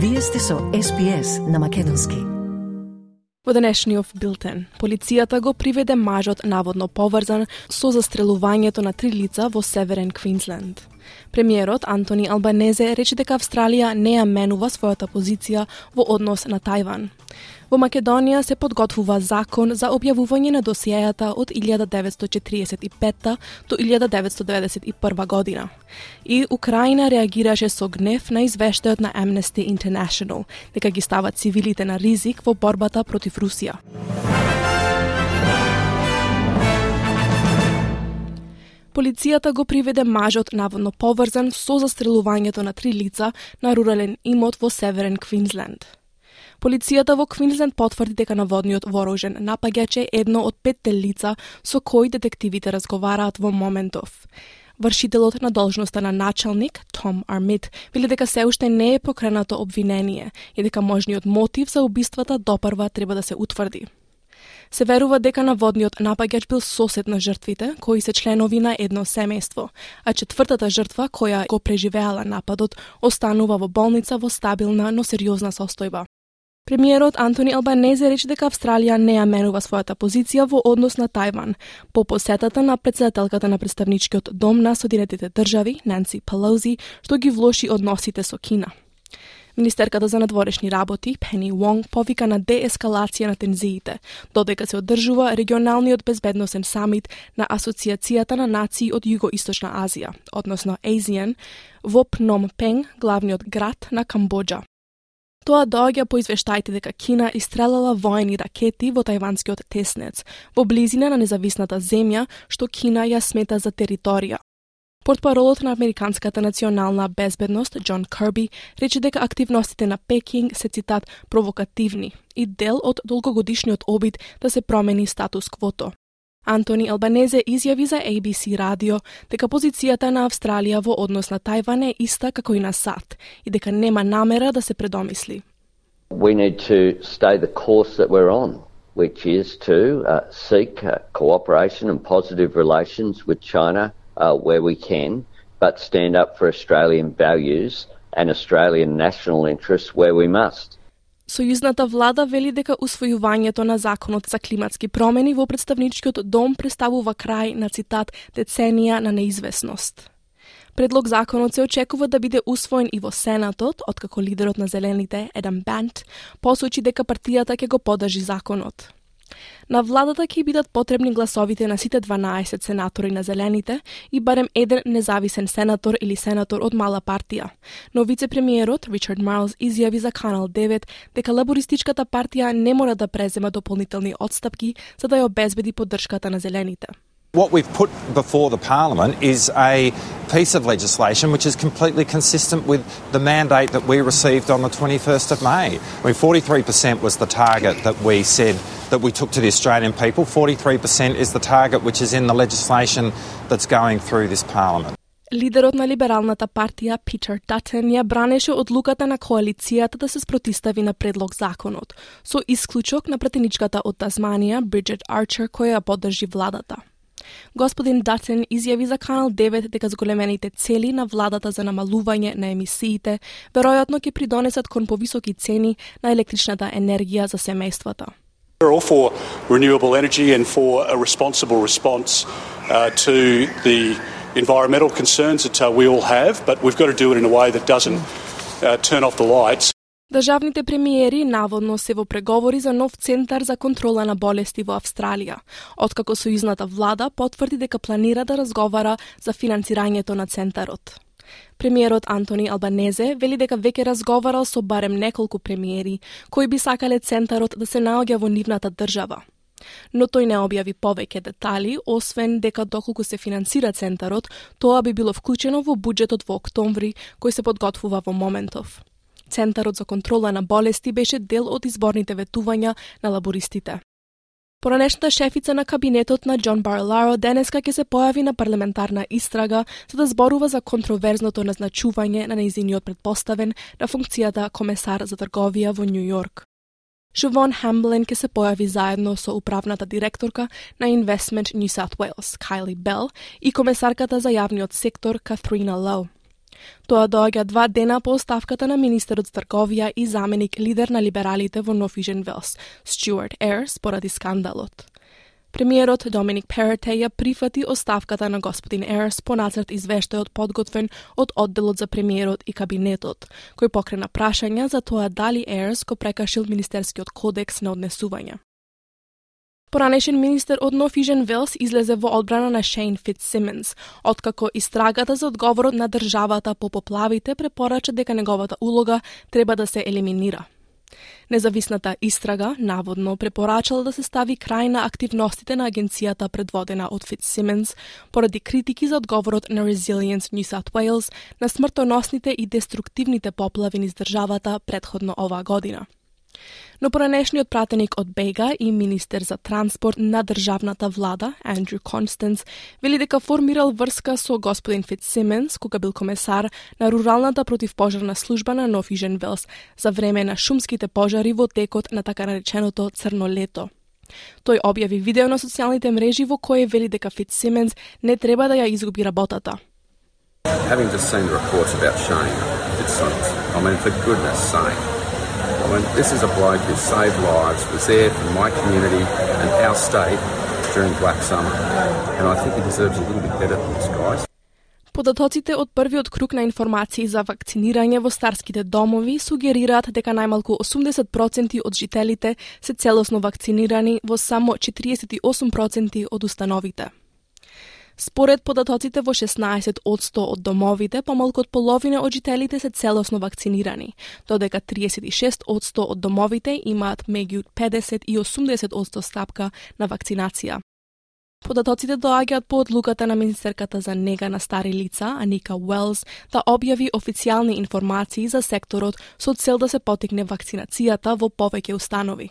Вие сте со SPS на Македонски. Во денешниот билтен, полицијата го приведе мажот наводно поврзан со застрелувањето на три лица во Северен Квинсленд. Премиерот Антони Албанезе рече дека Австралија не ја менува својата позиција во однос на Тајван. Во Македонија се подготвува закон за објавување на досијата од 1945 до 1991 година. И Украина реагираше со гнев на извештајот на Amnesty International дека ги става цивилите на ризик во борбата против Русија. Полицијата го приведе мажот наводно поврзан со застрелувањето на три лица на рурален имот во Северен Квинсленд. Полицијата во Квинсленд потврди дека наводниот вооружен напаѓач е едно од петте лица со кои детективите разговараат во моментов. Вршителот на должноста на началник, Том Армит, вели дека се уште не е покренато обвинение и дека можниот мотив за убиствата допрва треба да се утврди. Се верува дека наводниот напаѓач бил сосед на жртвите, кои се членови на едно семејство, а четвртата жртва која го преживеала нападот останува во болница во стабилна, но сериозна состојба. Премиерот Антони Албанезе рече дека Австралија не ја менува својата позиција во однос на Тајван по посетата на председателката на представничкиот дом на Соединетите држави, Нанси Пелози, што ги влоши односите со Кина. Министерката за надворешни работи, Пени Вонг, повика на деескалација на тензиите, додека се одржува регионалниот безбедносен самит на Асоциацијата на нации од Југоисточна Азија, односно ASEAN, во Пном Пен, главниот град на Камбоджа. Тоа доаѓа по извештаите дека Кина истрелала воени ракети во тајванскиот теснец, во близина на независната земја што Кина ја смета за територија, Портпаролот на Американската национална безбедност, Џон Кирби, рече дека активностите на Пекинг се цитат провокативни и дел од долгогодишниот обид да се промени статус квото. Антони Албанезе изјави за ABC радио дека позицијата на Австралија во однос на Тајван е иста како и на САД и дека нема намера да се предомисли. We need to stay the course that we're on, which is to uh, seek uh, cooperation and positive relations with China uh, where we can, but stand up for Australian values and Australian national interests where we must. Сојузната влада вели дека усвојувањето на законот за климатски промени во представничкиот дом представува крај на цитат деценија на неизвестност. Предлог законот се очекува да биде усвоен и во Сенатот, откако лидерот на Зелените, Едам Бант, посочи дека партијата ќе го подржи законот. На владата ќе бидат потребни гласовите на сите 12 сенатори на Зелените и барем еден независен сенатор или сенатор од мала партија. Но вице-премиерот Ричард Марлс изјави за Канал 9 дека лабористичката партија не мора да презема дополнителни одстапки за да ја обезбеди поддршката на Зелените. What we've put before the Parliament is a piece of legislation which is completely consistent with the mandate that we received on the 21st of May. I mean, 43% was the target that we said that we took to the Australian people. 43% is the target which is in the legislation that's going through this Parliament. Лидерот на либералната партија Питер Датен ја бранеше одлуката на коалицијата да се спротистави на предлог законот, со исклучок на претеничката од Тазманија Бриджет Арчер која ја поддржи владата. Господин Датен изјави за Канал 9 дека зголемените цели на владата за намалување на емисиите веројатно ќе придонесат кон повисоки цени на електричната енергија за семејствата. We're all for renewable energy and for a responsible response uh, to the environmental concerns that uh, we all have, but we've got to do it in a way that doesn't uh, turn off the lights. Државните премиери наводно се во преговори за нов центар за контрола на болести во Австралија, откако сојузната влада потврди дека планира да разговара за финансирањето на центарот. Премиерот Антони Албанезе вели дека веќе разговарал со барем неколку премиери кои би сакале центарот да се наоѓа во нивната држава. Но тој не објави повеќе детали, освен дека доколку се финансира центарот, тоа би било вклучено во буџетот во октомври кој се подготвува во моментов. Центарот за контрола на болести беше дел од изборните ветувања на лабористите. Поранешната шефица на кабинетот на Џон Барларо денеска ќе се појави на парламентарна истрага за да зборува за контроверзното назначување на нејзиниот предпоставен на функцијата комесар за трговија во Нью Йорк. Шувон Хамблен ќе се појави заедно со управната директорка на Investment New South Wales, Кайли Бел и комесарката за јавниот сектор, Катрина Лоу. Тоа доаѓа два дена по оставката на министерот Старковија и заменик лидер на либералите во Нофижен Велс, Стюарт Ерс, поради скандалот. Премиерот Доминик Перете ја прифати оставката на господин Ерс по нацрт извештајот подготвен од одделот за премиерот и кабинетот, кој покрена прашања за тоа дали Ерс го прекашил Министерскиот кодекс на однесување. Поранешен министер од Нов Ижен Велс излезе во одбрана на Шейн Фитсимонс, откако истрагата за одговорот на државата по поплавите препорача дека неговата улога треба да се елиминира. Независната истрага наводно препорачала да се стави крај на активностите на агенцијата предводена од Фитсименс поради критики за одговорот на Resilience New South Wales на смртоносните и деструктивните поплави низ државата предходно оваа година. Но поранешниот пратеник од Бега и министер за транспорт на државната влада, Андрю Констанс, вели дека формирал врска со господин Фитсименс, кога бил комесар на руралната противпожарна служба на Нов Ижен Велс за време на шумските пожари во текот на така нареченото црно лето. Тој објави видео на социјалните мрежи во кое вели дека Фитсименс не треба да ја изгуби работата. Having just seen the reports about Shane Fitzsimmons, I mean, for goodness sake, I this is a bloke who saved lives, was there for my community and our state during Black Summer. And I think he deserves a little bit better than this, guys. Податоците од првиот круг на информации за вакцинирање во старските домови сугерираат дека најмалку 80% од жителите се целосно вакцинирани во само 48% од установите. Според податоците во 16 од 100 од домовите, помалку од половина од жителите се целосно вакцинирани, додека 36 од 100 од домовите имаат меѓу 50 и 80 од 100 стапка на вакцинација. Податоците доаѓаат по одлуката на министерката за нега на стари лица, Аника Уелс, да објави официјални информации за секторот со цел да се потикне вакцинацијата во повеќе установи.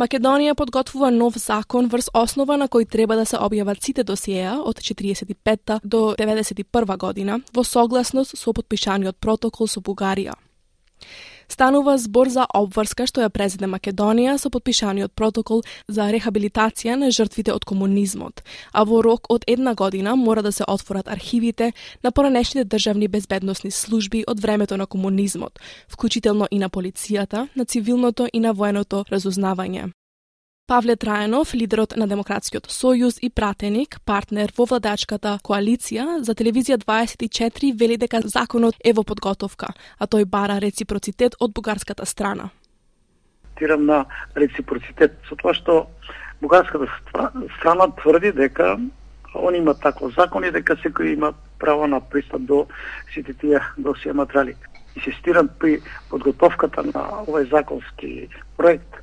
Македонија подготвува нов закон врз основа на кој треба да се објават сите досиеа од 45 до 91 година во согласност со подпишаниот протокол со Бугарија. Станува збор за обврска што ја презеде Македонија со подпишаниот протокол за рехабилитација на жртвите од комунизмот, а во рок од една година мора да се отворат архивите на поранешните државни безбедносни служби од времето на комунизмот, вклучително и на полицијата, на цивилното и на военото разузнавање. Павле Трајанов, лидерот на Демократскиот сојуз и пратеник, партнер во владачката коалиција за телевизија 24, вели дека законот е во подготовка, а тој бара реципроцитет од бугарската страна. Тирам на реципроцитет со тоа што бугарската страна тврди дека они имаат таков закон и дека секој има право на пристап до сите тие досија материали. Инсистирам при подготовката на овој законски проект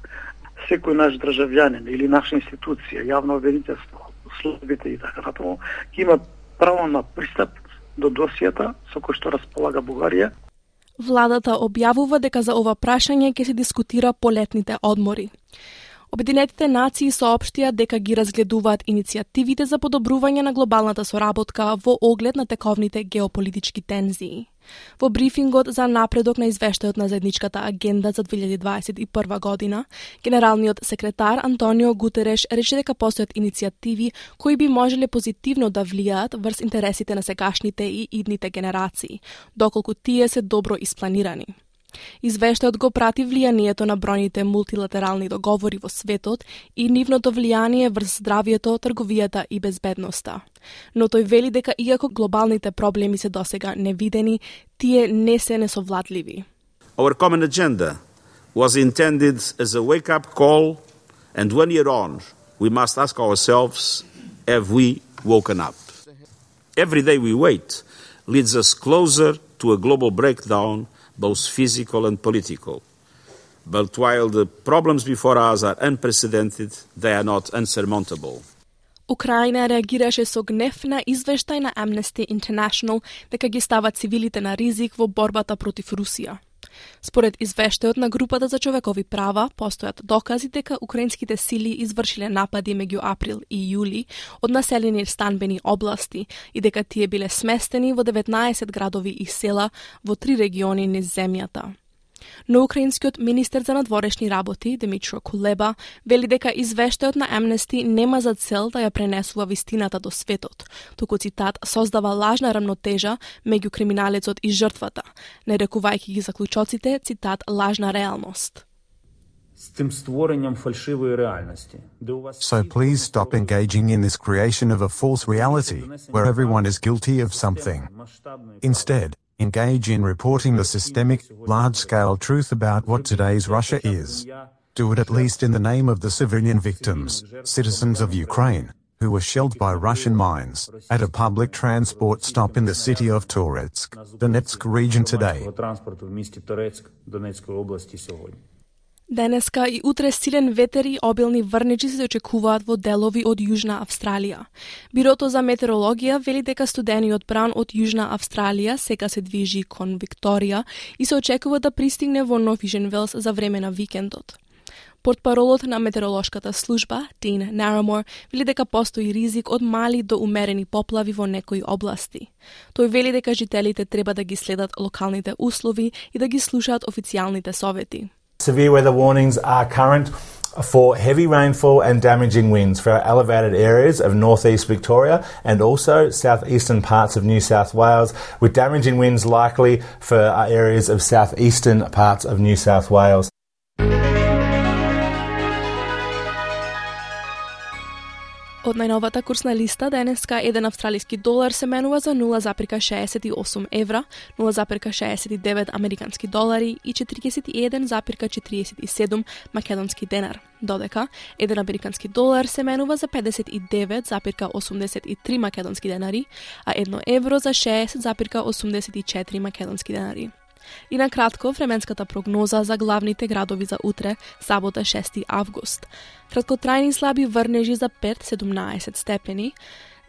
секој наш државјанин или наша институција, јавно обвинителство, службите и така натаму, ќе има право на пристап до досијата со кој што располага Бугарија. Владата објавува дека за ова прашање ќе се дискутира по летните одмори. Обединетите нации соопштија дека ги разгледуваат иницијативите за подобрување на глобалната соработка во оглед на тековните геополитички тензии. Во брифингот за напредок на извештајот на заедничката агенда за 2021 година, генералниот секретар Антонио Гутереш рече дека постојат иницијативи кои би можеле позитивно да влијаат врз интересите на сегашните и идните генерации, доколку тие се добро испланирани. Извештајот го прати влијанието на бројните мултилатерални договори во светот и нивното влијание врз здравието, трговијата и безбедноста. Но тој вели дека иако глобалните проблеми се досега невидени, тие не се несовладливи. Our common agenda was intended as a wake-up call and one year on, we must ask ourselves, have we woken up? Every day we wait leads us closer to a global breakdown both physical and political. But while the problems before us are unprecedented, they are not unsurmountable. Украина реагираше со гнев на извештај на Amnesty International дека ги става цивилите на ризик во борбата против Русија. Според извештајот на групата за човекови права, постојат докази дека украинските сили извршиле напади меѓу април и јули од населени станбени области и дека тие биле сместени во 19 градови и села во три региони низ земјата. Но украинскиот министер за надворешни работи Димитро Кулеба вели дека извештајот на Amnesty нема за цел да ја пренесува вистината до светот, туку цитат создава лажна рамнотежа меѓу криминалецот и жртвата, нарекувајќи ги заклучоците цитат лажна реалност. So please stop engaging in this creation of a false reality where everyone is guilty of something. Instead, engage in reporting the systemic, large-scale truth about what today's Russia is. Do it at least in the name of the civilian victims, citizens of Ukraine, who were shelled by Russian mines at a public transport stop in the city of Toretsk, Donetsk region today. Денеска и утре силен ветер и обилни врнежи се очекуваат во делови од Јужна Австралија. Бирото за метеорологија вели дека студениот бран од Јужна Австралија сега се движи кон Викторија и се очекува да пристигне во Новижен Велс за време на викендот. Портпаролот на метеоролошката служба, Дин Нарамор, вели дека постои ризик од мали до умерени поплави во некои области. Тој вели дека жителите треба да ги следат локалните услови и да ги слушаат официјалните совети. Severe weather warnings are current for heavy rainfall and damaging winds for our elevated areas of northeast Victoria and also southeastern parts of New South Wales, with damaging winds likely for our areas of southeastern parts of New South Wales. Од најновата курсна листа денеска еден австралиски долар се менува за 0,68 евра, 0,69 американски долари и 41,47 македонски денар. Додека еден американски долар се менува за 59,83 македонски денари, а едно евро за 60,84 македонски денари. И на кратко, временската прогноза за главните градови за утре, сабота 6 август. Краткотрајни слаби врнежи за 5-17 степени,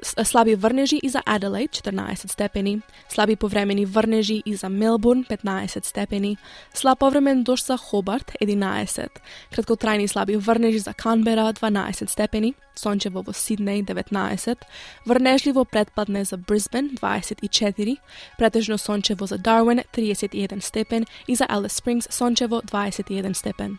слаби врнежи и за Аделаид 14 степени, слаби повремени врнежи и за Мелбурн 15 степени, слаб повремен дожд за Хобарт 11, краткотрајни слаби врнежи за Канбера 12 степени, сончево во Сиднеј 19, врнежливо предпадне за Брисбен 24, претежно сончево за Дарвин 31 степен и за Алис Спрингс сончево 21 степен.